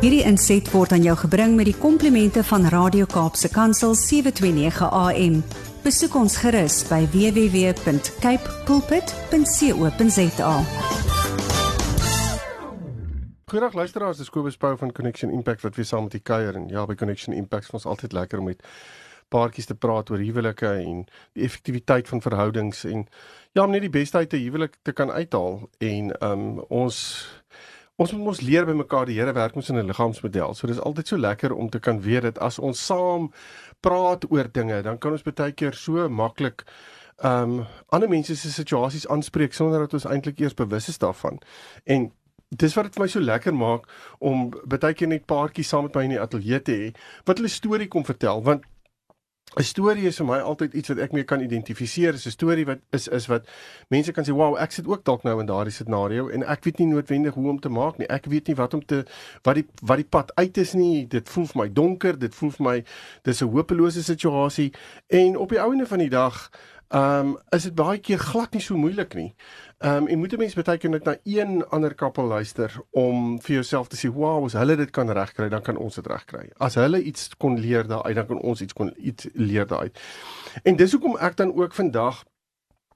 Hierdie inset word aan jou gebring met die komplimente van Radio Kaapse Kansel 729 AM. Besoek ons gerus by www.cape pulpit.co.za. Goeiedag luisteraars, dis Kobus Pau van Connection Impact wat weer saam met u kuier en ja, by Connection Impact is ons altyd lekker om met paartjies te praat oor huwelike en die effektiwiteit van verhoudings en ja, om net die beste uit 'n huwelik te kan uithaal en um ons ons moet mos leer by mekaar die Here werk ons in 'n liggaamsmodel. So dis altyd so lekker om te kan weet dat as ons saam praat oor dinge, dan kan ons baie keer so maklik um ander mense se situasies aanspreek sonder dat ons eintlik eers bewus is daarvan. En dis wat dit vir my so lekker maak om baie keer net paartjies saam met my in die ateljee te hê wat hulle storie kom vertel want 'n storie is vir my altyd iets wat ek mee kan identifiseer. 'n Storie wat is is wat mense kan sê, "Wow, ek sit ook dalk nou in daardie scenario en ek weet nie noodwendig hoe om te maak nie. Ek weet nie wat om te wat die wat die pad uit is nie. Dit voel vir my donker. Dit voel vir my dis 'n hopelose situasie." En op die ouene van die dag Ehm um, is dit baie keer glad nie so moeilik nie. Ehm um, en moet 'n mens baie keer net na een ander koppel luister om vir jouself te sê, "Wow, as hulle dit kan regkry, dan kan ons dit regkry." As hulle iets kon leer daaruit, dan kan ons iets kon iets leer daaruit. En dis hoekom ek dan ook vandag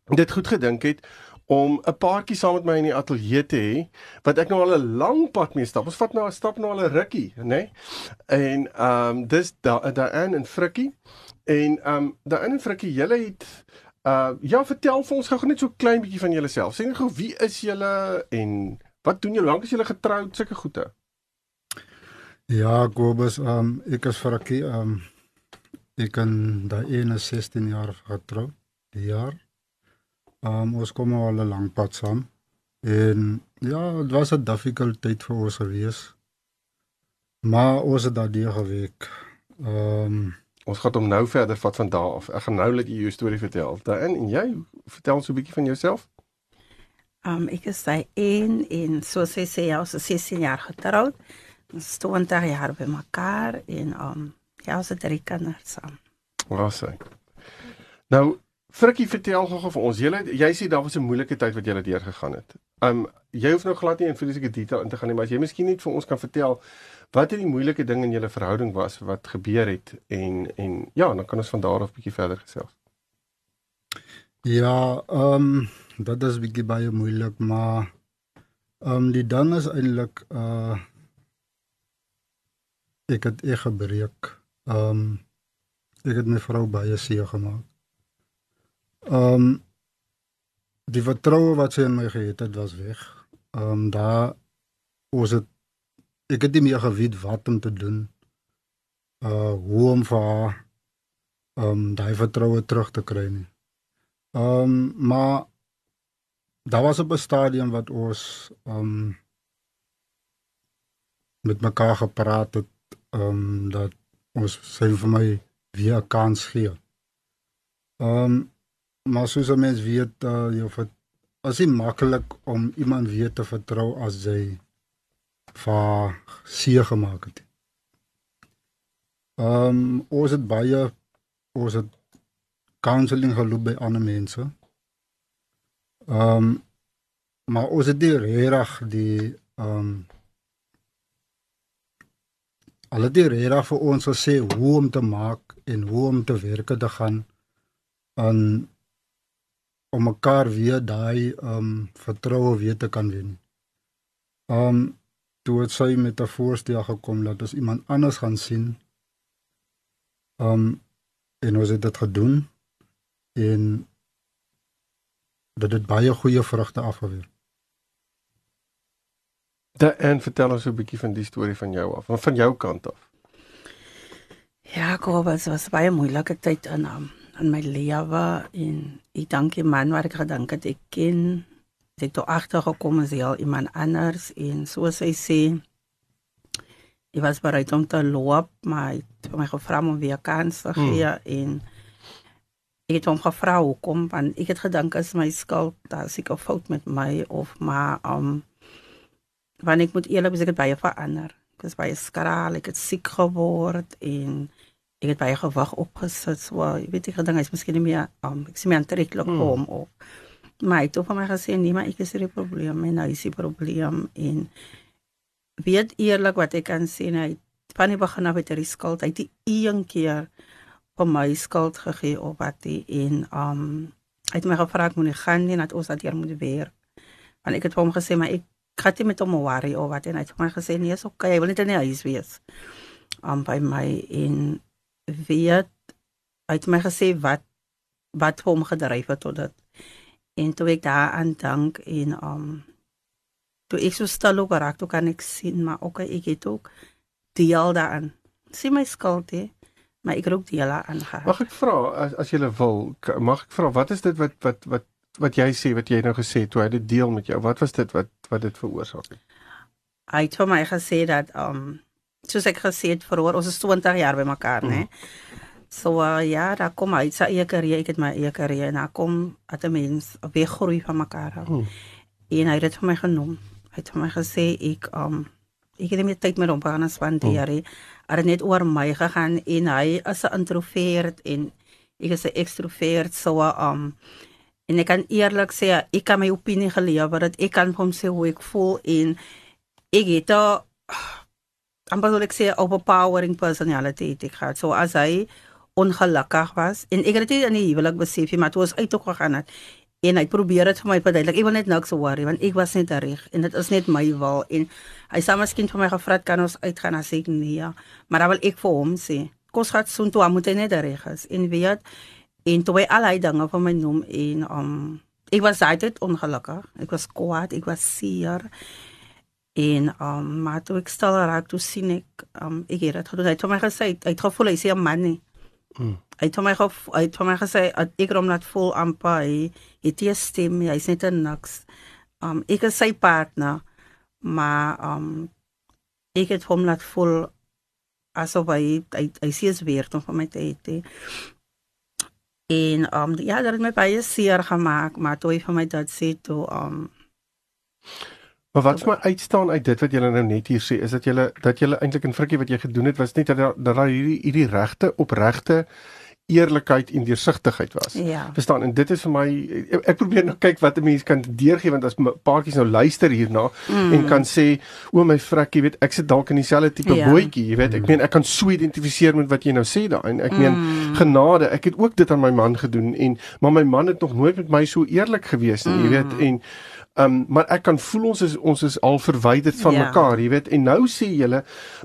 dit goed gedink het om 'n paartjie saam met my in die ateljee te hê wat ek nou al 'n lang pad mee stap. Ons vat nou 'n stap nou al 'n rukkie, nê? Nee? En ehm um, dis daai da en Frikkie. En ehm um, daai en Frikkie, julle het Uh ja, vertel vir ons gou net so klein bietjie van julleself. Sê net gou wie is julle en wat doen julle? Lank is julle getroud, sulke goede? Ja, Kobus, um ek is 'n um ek kan daai 16 jaar getroud, die jaar. Um ons kom al 'n lang pad saam. En ja, dit was 'n difficult tyd vir ons gewees. Maar ons het daardie geweek. Um Ons gaan hom nou verder vat van daar af. Ek gaan nou net jou storie vertel. Daarin en jy vertel ons 'n bietjie van jouself. Um ek is sy een en so sê sy ja, so 16 jaar getroud. Ons is 20 jaar by mekaar en um ja, ons het drie kinders saam. Wat sê? Nou Frikkie vertel gou vir ons. Jy jy sê daar was 'n moeilike tyd wat jy deur gegaan het. Um jy hoef nou glad nie in fisiese detail in te gaan nie, maar as jy miskien net vir ons kan vertel wat het die moeilike ding in julle verhouding was wat gebeur het en en ja, dan kan ons van daar af bietjie verder gesels. Ja, ehm um, dit is bietjie baie moeilik, maar ehm um, die ding is eintlik uh ek het ek gebreek. Ehm um, ek het my vrou baie seer gemaak. Ehm um, die vertroue wat sy in my gehad het, was weg. Ehm um, daar was dit ek het nie meer geweet wat om te doen. Uh hoe om vir haar um daai vertroue terug te kry nie. Um maar daar was op 'n stadium wat ons um met mekaar gepraat het um dat ons sê vir my weer 'n kans gee. Um maar soos 'n mens weet uh jy vir as dit maklik om iemand weer te vertrou as jy vir seë gemaak het. Ehm um, ons het baie ons het counselling geloop by ander mense. Ehm um, maar ons het die reg die ehm um, Hulle het reg vir ons gesê hoe om te maak en hoe om te werk te gaan aan om mekaar weer daai ehm um, vertroue weer te kan wen. Ehm um, toe het sy met 'n voorstel gekom dat ons iemand anders gaan sien. Um en ons het dit gedoen en dit het baie goeie vrugte afgewerp. Da en vertel ons 'n bietjie van die storie van jou af, van jou kant af. Ja, Kobus, was baie moeilike tyd in um, in my lewe en ek dankie man wat ek gedink het ek ken Ek het toe agtergekom as hy al iemand anders en soos hy sê hy was bereid om te loop, maar hy het my gevra om weer kans te gee hmm. en ek het hom gevra hoekom want ek het gedink as my skuld, daar seker fout met my of maar um wanneer ek moet eerlik wees ek het baie verander. Ek was baie skraal, ek het siek geword en ek het baie gewig opgesit. So, jy weet ek gedink hy's miskien nie meer um ek sien my aantreklik hmm. hom of Maar hy het vir my gesê nee, maar ek is hier die probleem en hy is die probleem en weet eerlik wat ek kan sê hy van die begin af het hy skuld hy het die een keer vir my skuld gegee op wat hy en um hy het my gevra ek moet nie gaan nie dat ons dat hier moet werk want ek het vir hom gesê maar ek gaan nie met hom worry of wat en hy het vir my gesê nee is okay hy wil net in die huis wees um by my en weet hy het my gesê wat wat hom gedryf het tot dit. En toe ek daaraan dank en um toe ek so stil ook raak toe kan ek sien maar ook ek het ook deel daaraan sien my skuld hè maar ek roep deel aan gehad mag ek vra as as jy wil mag ek vra wat is dit wat wat wat wat jy sê wat jy nou gesê het toe hy dit deel met jou wat was dit wat wat dit veroorsaak het? Hy het vir my gesê dat um soos ek gesê het vir ons is 20 jaar by mekaar nê mm. So uh, ja, daar kom hy sy eie karier, ek het my eie karier en daar kom at 'n mens weer groei van mekaar af. Hmm. En hy het dit vir my genoem. Hy het vir my gesê ek um ek het net tyd met hom gaan spandeer. Hmm. Hy het net oor my gegaan en hy is 'n introvert en ek is 'n extrovert so um en ek kan eerlik sê ek kan my opinie gelewer dat ek kan hom sê hoe ek voel en ek het da amper wil ek sê overpowering personality ek het so as hy ongelukkig was en ek het dit in die huwelik besef, maar toe ons uit toe gegaan het en hy probeer dit vir my verduidelik. Ek wil net niks worry want ek was net reg en dit is net my wil en hy sê miskien vir my gevra kan ons uitgaan as ek nee, ja. maar dan wil ek vir hom sê, kos gaan so toe moet hy net reg is en weet en toe hy al hy dinge van my noem en um ek was altyd ongelukkig. Ek was kwaad, ek was seer en um maar toe ek stel raak toe sien ek um ek het dit gedoen. Hy het vir my gesê hy het gevoel hy sê 'n man nie. Mm. Hy het my gou hy het my gesê ek rom net vol amper hy het jy stem hy's net 'n niks. Um ek is sy partner maar um ek het hom net vol asof hy hy, hy sê is weer om vir my te hê. En um ja, dat het my baie seer gemaak, maar toe hy vir my dit sê toe um Maar wat vir my uitstaan uit dit wat julle nou net hier sê is dat julle dat julle eintlik in frikkie wat jy gedoen het was net dat dat daar hierdie hierdie regte opregte eerlikheid en deursigtigheid was. Ja. Verstaan? En dit is vir my ek probeer nou kyk wat 'n mens kan deurgee want as paartjies nou luister hierna mm. en kan sê o my frik, jy weet, ek sit dalk in dieselfde tipe ja. bootjie, jy weet. Ek meen ek kan so identifiseer met wat jy nou sê daai en ek meen mm. genade, ek het ook dit aan my man gedoen en maar my man het nog nooit met my so eerlik gewees nie, mm. jy weet. En Ehm um, maar ek kan voel ons is ons is al verwyderd van ja. mekaar, jy weet. En nou sê julle,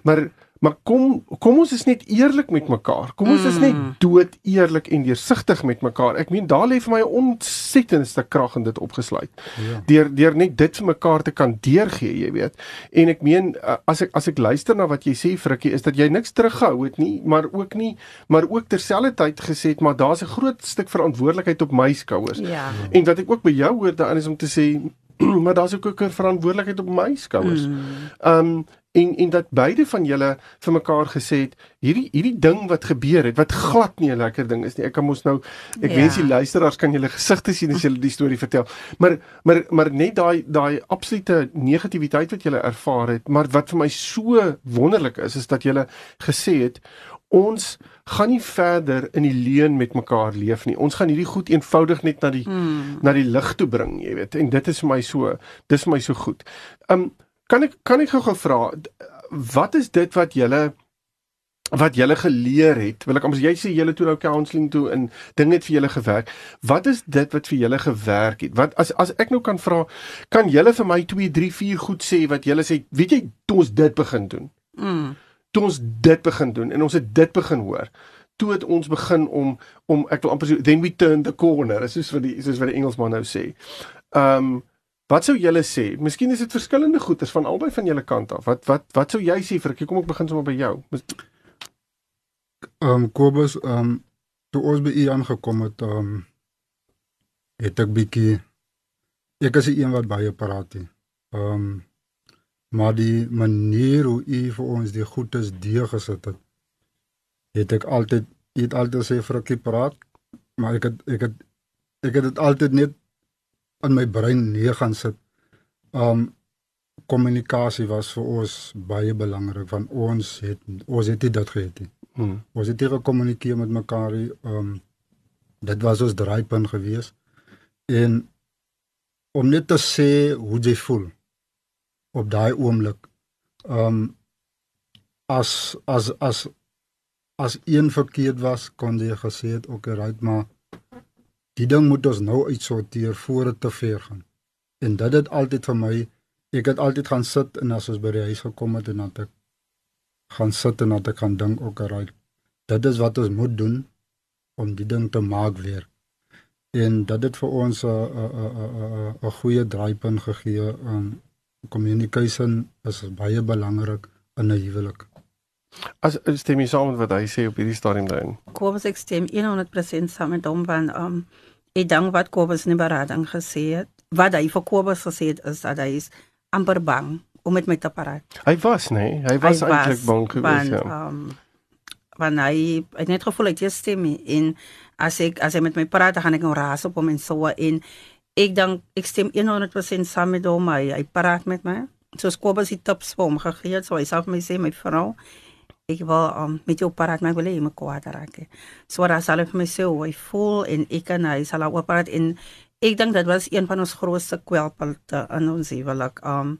maar maar kom kom ons is net eerlik met mekaar. Kom ons mm. is net mm. dood eerlik en deursigtig met mekaar. Ek meen daar lê vir my 'n ontsettendste krag in dit opgesluit. Ja. Deur deur net dit vir mekaar te kan deurgee, jy weet. En ek meen as ek as ek luister na wat jy sê Frikkie, is dat jy niks teruggehou het nie, maar ook nie maar ook terselfdertyd gesê het maar daar's 'n groot stuk verantwoordelikheid op my skouers. Ja. En wat ek ook by jou hoor daarin is om te sê maar daar's ook 'n verantwoordelikheid op my skouers. Mm. Ehm mm. um, en en dat beide van julle vir mekaar gesê het hierdie hierdie ding wat gebeur het wat glad nie 'n lekker ding is nie. Ek kan mos nou ek ja. wens die luisteraars kan julle gesigte sien as julle die storie vertel. Maar maar maar net daai daai absolute negativiteit wat julle ervaar het, maar wat vir my so wonderlik is is dat julle gesê het ons gaan nie verder in die leuen met mekaar leef nie. Ons gaan hierdie goed eenvoudig net na die hmm. na die lig toe bring, jy weet. En dit is vir my so dis vir my so goed. Um Kan ek kan ek gou-gou vra wat is dit wat julle wat julle geleer het? Wil ek as jy sê julle toe nou counselling toe en dinge het vir julle gewerk. Wat is dit wat vir julle gewerk het? Wat as as ek nou kan vra, kan julle vir my 2 3 4 goed sê wat julle sê, weet jy, toe ons dit begin doen. Mm. Toe ons dit begin doen en ons het dit begin hoor toe het ons begin om om ek wil amper so then we turn the corner soos wat die soos wat die Engelsman nou sê. Ehm um, Wat sou julle sê? Miskien is dit verskillende goeders van albei van julle kant af. Wat wat wat sou jy sê vir ek kom ek begin sommer by jou. Ehm um, Kobus, ehm um, toe ons by u aangekom het, ehm um, het ek bietjie ek is een wat baie praat het. Ehm um, maar die manier hoe u vir ons die goedes deurgesit het, het ek altyd het altyd sê vir ek praat, maar ek het ek het ek het dit altyd net in my brein neer gaan sit. Um kommunikasie was vir ons baie belangrik want ons het ons het dit gehad. Hmm. Ons het hier gekommunikeer met mekaar. Um dit was ons draaipunt gewees. En om net te sê hoe jy voel op daai oomblik um, as as as as een verkeerd was, kon jy gesê het ook right, maar die ding moet ons nou uitsorteer voor dit te ver gaan. En dit het altyd vir my ek het altyd gaan sit en as ons by die huis gekom het en dan ek gaan sit en dan ek gaan dink ook right. Dit is wat ons moet doen om die ding te maak weer. En dit het vir ons 'n 'n 'n 'n goeie draaipunt gegee. Um, communication is baie belangrik in 'n huwelik. As stem jy saam met wat hy sê op hierdie stadium daarin? Kobus ek stem 100% saam met hom van um ek dink wat Kobus in berading gesê het, wat hy vir Kobus gesê het is dat hy is amper bang om met my te praat. Hy was nê, nee? hy was eintlik bang geweest ja. Um want hy het net gevoel hy het stem in as ek as hy met my praat, dan gaan ek nou raas op hom en so en ek dink ek stem 100% saam met hom. Hy, hy praat met my. So Kobus het tips vir hom gegee, so hy sê vir my sê my vrou ek wil um, met jou praat maar ek wil hê jy moet kwaad raak. So wat sal vir my sê hoe hy voel en ek en hy sal ook praat en ek dink dit was een van ons grootste kwelpunte in ons huwelik. Um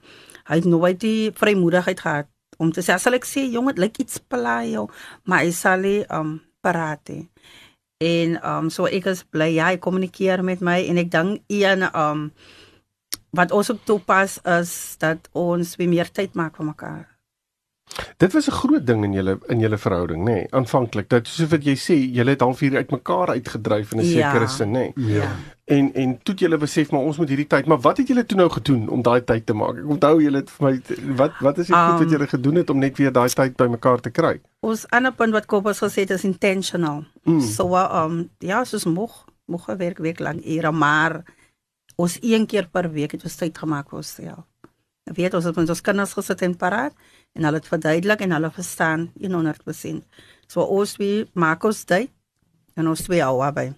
hy het nooit die vrymoedigheid gehad om te sê sal ek sê jong dit lyk iets plaai jou, maar hy sal hy um praat. En um so ek is bly hy kommunikeer met my en ek dink een um wat ons op toepas is dat ons weer meer tyd maak vir mekaar. Dit was 'n groot ding in julle in julle verhouding, nê? Nee, Aanvanklik. Dat soos wat jy sê, julle het half hier uitmekaar uitgedryf in 'n ja, sekere sin, nê? Nee. Ja. En en toe het julle besef maar ons moet hierdie tyd, maar wat het julle toe nou gedoen om daai tyd te maak? Ek onthou julle het vir my wat wat is die um, goed wat julle gedoen het om net weer daai tyd bymekaar te kry? Ons ander punt wat Kobus gesê het is intentional. Mm. So um ja, soos moeg, moeg werk week lank ure, maar ons een keer per week het ons tyd gemaak vir onsself. Weet ons het met ons kinders gesit en paraat en hulle het verduidelik en hulle verstaan 100%. So ons wie maak ons tyd en ons twee hou by.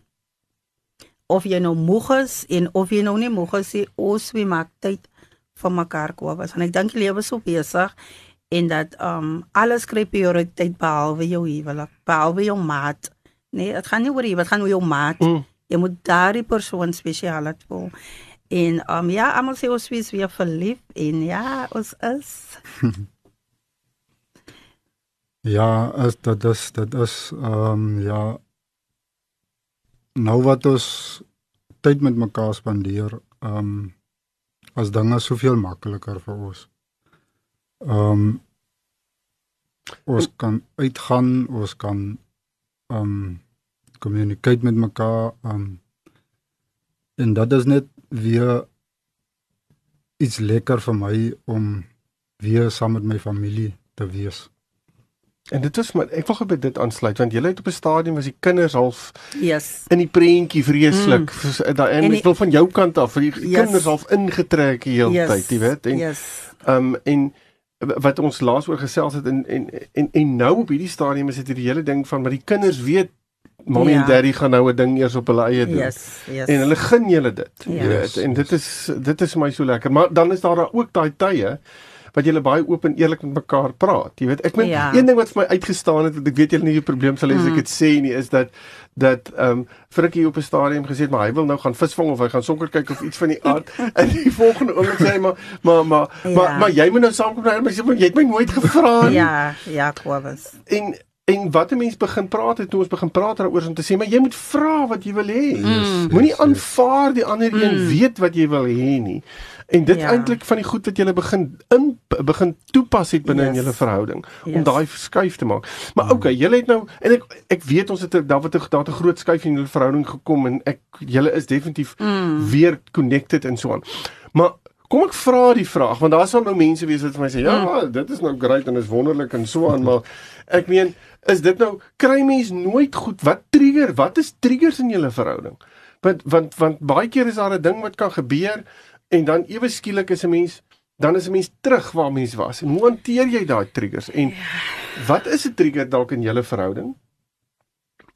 Of jy nou moeg is en of jy nou nie moeg is, ons wie maak tyd vir mekaar kwas. En ek dink die lewe is so besig en dat um alles kry prioriteit behalwe jou huwelik, behalwe jou maat. Nee, dit gaan nie oor jy, dit gaan oor jou maat. Mm. Jy moet daardie persoon spesiaal laat voel. En um ja, almal sê ons is weer verlief en ja, ons is. Ja, as dit is dit is ehm um, ja nou wat ons tyd met mekaar spandeer, ehm um, as dinge soveel makliker vir ons. Ehm um, ons kan uitgaan, ons kan ehm um, kommunikeer met mekaar ehm um, en dit is net weer iets lekker vir my om weer saam met my familie te wees. En dit was maar ek wil gou by dit aansluit want jy het op 'n stadium was die kinders half yes. in die prentjie vreeslik mm. daai en, en ek wil van jou kant af vir die yes. kinders half ingetrek die hele yes. tyd, jy weet. En yes. um en wat ons laas oor gesels het en en en en nou op hierdie stadium is dit hierdie hele ding van maar die kinders weet Mommy ja. en daddy gaan nou 'n ding eers op hulle eie doen. Yes, yes. En hulle gun julle dit. Yes. Jy weet, en dit is dit is my so lekker. Maar dan is daar ook daai tye wat julle baie oop en eerlik met mekaar praat. Jy weet, ek meen ja. een ding wat vir my uitgestaan het, ek weet julle nie die probleem sal hê as ek mm. dit sê nie, is dat dat ehm um, Frikkie op 'n stadium gesê het maar hy wil nou gaan visvang of hy gaan sonker kyk of iets van die aard en die volgende oomblik sê hy maar maar maar ja. maar, maar jy moet nou saamkom nou maar sê maar jy het my nooit gevra nie. Ja, ja, Kobus. En en wat 'n mens begin praat het toe ons begin praat daaroor om te sê maar jy moet vra wat jy wil hê. Mm. Moenie aanvaar die ander mm. een weet wat jy wil hê nie. En dit ja. eintlik van die goed wat jy begin in begin toepas het binne yes. in julle verhouding yes. om daai skuif te maak. Maar mm. okay, julle het nou en ek ek weet ons het daar wat daar 'n groot skuif in julle verhouding gekom en ek julle is definitief mm. weer connected en so aan. Maar kom ek vra die vraag want daar sal nou mense wees wat vir my sê ja, mm. maar dit is nou great en is wonderlik en so aan, maar ek meen is dit nou kry mens nooit goed wat trigger? Wat is triggers in julle verhouding? Want want want baie keer is daar 'n ding wat kan gebeur en dan ewe skielik is 'n mens dan is 'n mens terug waar mens was. En hoe hanteer jy daai triggers? En ja. wat is 'n trigger dalk in julle verhouding?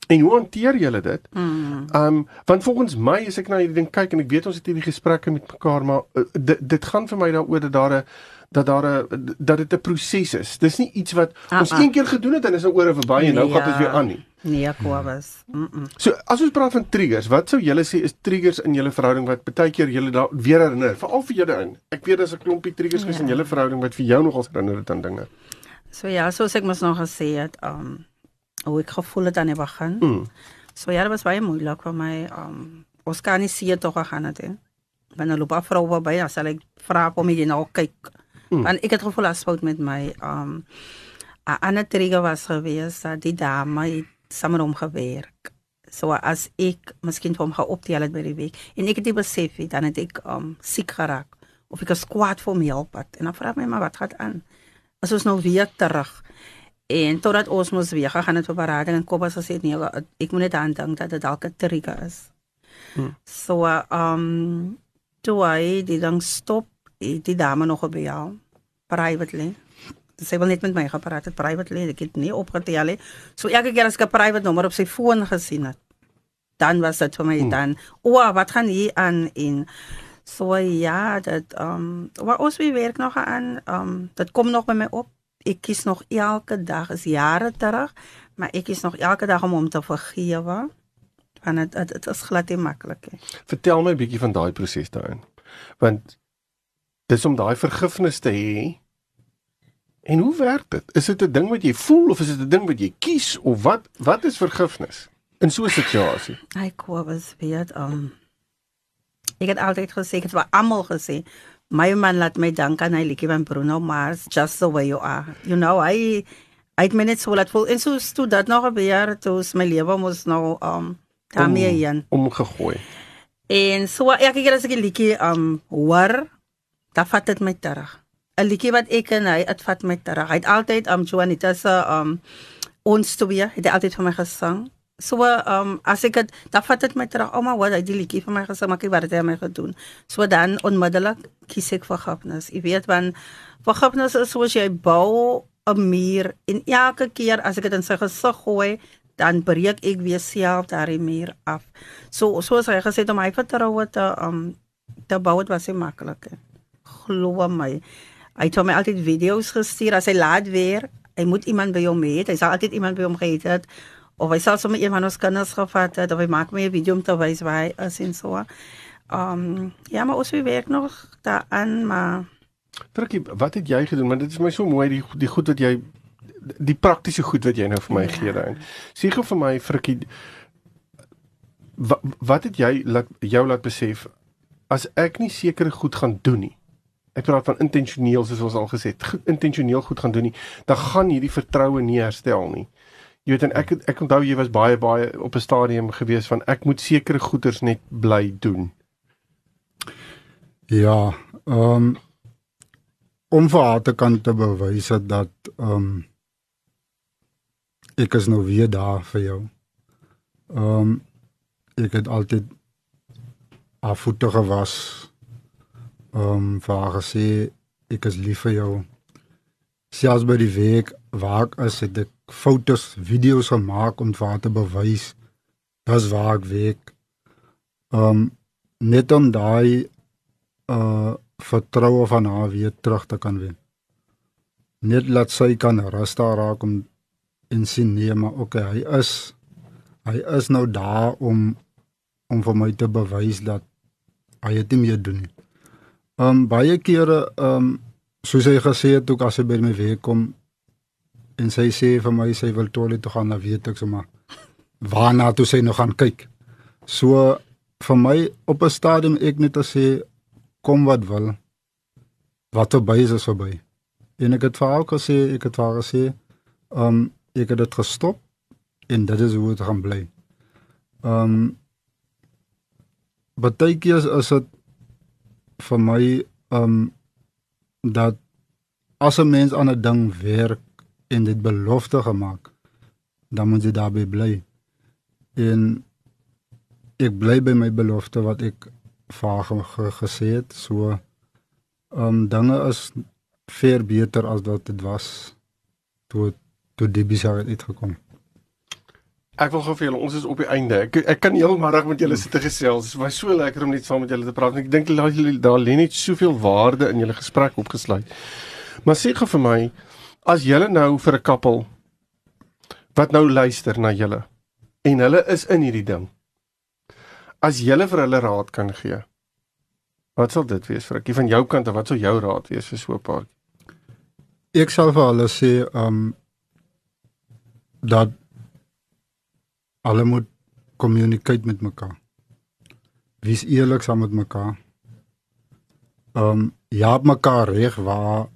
En hoe hanteer julle dit? Mm. Um want volgens my as ek na hierdie ding kyk en ek weet ons het hierdie gesprekke met mekaar maar uh, dit dit gaan vir my daaroor dat daar 'n dat daar 'n dat dit 'n proses is. Dis nie iets wat ah, ons ah. een keer gedoen het en is nou oor en verby en nou nee, gaan dit ja. weer aan nie. Nee, Kobus. Mm -mm. So as ons praat van triggers, wat sou julle sê is triggers in julle verhouding wat baie keer julle daar weer herinner, veral vir julle in. Ek weet daar's 'n klompie triggers ja. in julle verhouding wat vir jou nogals herinner het aan dinge. So ja, soos ek mos nog gesê het, um hoe ek gevoel het aan die begin. Mm. So ja, dit was baie moeilik vir my. Um ons kan nie sien tog gaan het. He. Wanneer loop af vrou by, as ek vra kom jy nou kyk. Mm. Want ek het gevoel as fout met my um 'n ander trigger was gewees dat die dame het saam met hom gewerk. So as ek miskien vir hom geoptel het by die week en ek het dit besef het, dan het ek um siek geraak of ek is kwaad vir hom help het. En dan vra ek my maar wat gaan aan? As ons nou weer terug en totdat ons mos weer gaan het vir berading en Kobus gesê nee, ek moet net aan dink dat dit dalk 'n trigger is. Hmm. So um toe hy die ding stop, het die dame nog by jou privately sy wil net met my gepraat het privately ek het nie opgetel nie so elke keer as ek 'n private nommer op sy foon gesien het dan was dit vir my hmm. dan o wat gaan hier aan in so ja dat ehm um, wat ons weer werk nog aan ehm um, dit kom nog by my op ek kies nog elke dag is jare terug maar ek kies nog elke dag om hom te vergewe want dit dit, is glad nie maklik nie vertel my 'n bietjie van daai proses daarin want dis om daai vergifnis te hê En hoe werk dit? Is dit 'n ding wat jy voel of is dit 'n ding wat jy kies of wat wat is vergifnis in so 'n situasie? Hy kwabes weet um Ek het altyd gesê, ek het vir almal gesê, my man laat my dank aan hy liefie van Bruno Mars, just the way you are. You know, I I het net so laat voel en so toe dat nog 'n jaar toe my lewe mos nou um daarmee heen omgegooi. En so elke keer as ek 'n liedjie um hoor, dan vat dit my terug. 'n liedjie wat ek en hy het vat my terug. Hy het altyd um Juanita se um ons twee het hy altyd vir my gesing. So um as ek het dan vat dit my terug. Ouma wat hy die liedjie vir my gesing, maar ek wat het hy my gedoen. So dan onmiddellik kies ek vergifnis. Jy weet want vergifnis is soos jy bou 'n muur en elke keer as ek dit in sy gesig gooi dan breek ek weer self daardie muur af. So soos hy gesê het om my vertroue te um te bou het was nie maklik. Glo my. Hy het hom altyd video's gestuur as hy laat weer. Hy moet iemand by hom hê. Hy sal altyd iemand by hom gehad het of hy sal sommer een van ons kinders gevat het of hy maak my 'n video om te wys waar hy is en so. Um ja, maar ons werk nog daaraan, maar Frikkie, wat het jy gedoen? Want dit is my so mooi die die goed wat jy die praktiese goed wat jy nou vir my ja. gee daarin. Sê gou vir my Frikkie wat, wat het jy laat jou laat besef as ek nie sekere goed gaan doen nie ek praat van intentioneel soos ons al gesê het, intentioneel goed gaan doen nie, dan gaan hierdie vertroue nie herstel nie. Jy weet en ek ek onthou jy was baie baie op 'n stadium gewees van ek moet sekere goeders net bly doen. Ja, ehm um, om vir haar te kan te bewys dat ehm um, ek is nou weer daar vir jou. Ehm um, ek het altyd afvoete gewas ehm um, vir haar gesê ek is lief vir jou. Selfs by die werk waar ek as ek fotos, video's gemaak om haar te bewys dis waar ek werk. Ehm um, net om daai uh vertroue van haar weer terug te kan wen. Net laat sy kan rus daar raak om en sien nee maar okay hy is hy is nou daar om om vir my te bewys dat hy dit nie meer doen nie. Um baie kere um soos hy gesê het ook as hy by my weer kom en sy sê vir my sy wil toilet toe gaan, dan weet ek sommer waarna toe sy nog gaan kyk. So vir my op 'n stadium ek net as sê kom wat wil. Wat verby is is verby. En ek het vir haar gesê, ek het vir haar gesê, um ek het dit gestop en dit is hoe dit gaan bly. Um baie keer is dit vir my um dat as 'n mens aan 'n ding werk en dit belofte gemaak, dan moet jy daarbey bly. En ek bly by my belofte wat ek vaag gesê het, so um dinge is ver beter as wat dit was toe toe die besigheid uitgekom het. Ek wil gou vir julle, ons is op die einde. Ek ek kan heelmiddag met julle sit te gesels. Dit was so lekker om net saam met julle te praat. Ek dink julle daar lê net soveel waarde in julle gesprek opgesluit. Maar sê gou vir my, as julle nou vir 'n koppel wat nou luister na julle en hulle is in hierdie ding. As jy vir hulle raad kan gee. Wat sal dit wees vir ek van jou kant of wat sou jou raad wees vir so 'n paar? Ek sal vir hulle sê um dat hulle moet kommunikeer met mekaar. Wees eerlik saam met mekaar. Um ja, mekaar reg waar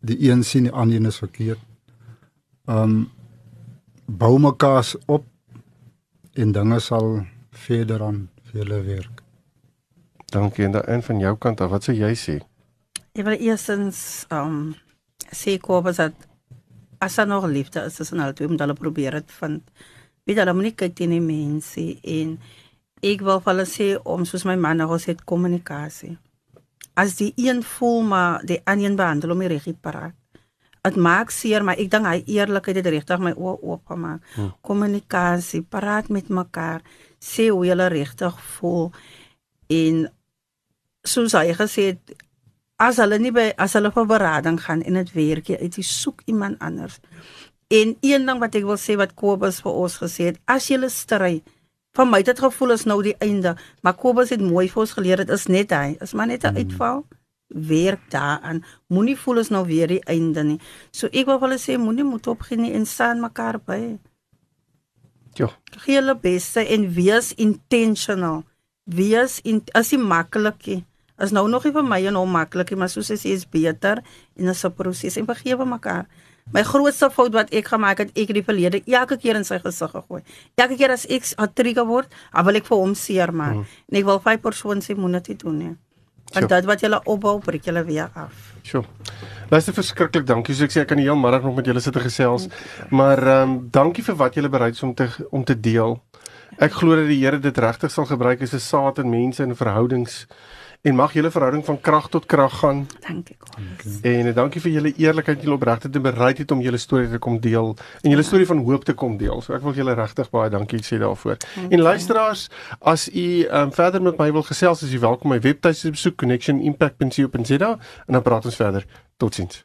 die een sien die ander een is verkeerd. Um bou mekaar op en dinge sal verder aan vir hulle werk. Dankie en dan van jou kant af, wat sou jy sê? Ek wil eerstens um sê Kobus dat as daar nog liefde is tussen hulle twee, moet hulle probeer dit vind. Weet hulle moet nie kyk teen die mense en ek wil vir hulle sê om soos my man nou gesê het kommunikasie. As die een voel maar die ander behandel hom nie reg paraat. Dit maak seer, maar ek dink hy eerlikheid het regtig my oë oopgemaak. Hmm. Kommunikasie, praat met mekaar, sê hoe jy regtig voel en soos hy gesê het as hulle nie by as hulle vir berading gaan en dit werk jy uit jy soek iemand anders. En een ding wat ek wil sê wat Kobus vir ons gesê het, as jy stry, van my dit gevoel is nou die einde, maar Kobus het mooi vir ons geleer dit is net hy, is maar net 'n mm. uitval. Werk daaraan. Moenie voel is nou weer die einde nie. So ek wil hulle sê moenie moet opgee nie en staan mekaar by. Ja. Gee hulle beste en wees intentional. Wees in as jy maklikie is nou nog nie vir my en hom maklik nie, maar soos hy sê is beter en is 'n proses en vergewe mekaar. My grootste fout wat ek gemaak het, ek het die verlede elke keer in sy gesig gegooi. Elke keer as ek atrige word, dan wil ek vir hom seermaak. Hmm. En ek wil vyf persoon sê moenie dit doen nie. Want dit wat julle opbou, breek julle weer af. Sjoe. Luister verskriklik, dankie. So ek sê ek kan die hele middag nog met julle sit en gesels. Maar ehm um, dankie vir wat julle bereid is om te om te deel. Ek glo dat die Here dit regtig sal gebruik as 'n saad in mense en verhoudings en mag julle verhouding van krag tot krag gaan. Dankie Kobus. En uh, dankie vir julle eerlikheid en julle opregtheid en bereidheid om julle storie te kom deel en julle storie van hoop te kom deel. So ek wil julle regtig baie dankie sê daarvoor. Dankie. En luisteraars, as u um, verder met my wil gesels, is u welkom my webtuiste besoek connectionimpact.co.za en dan praat ons verder. Totsiens.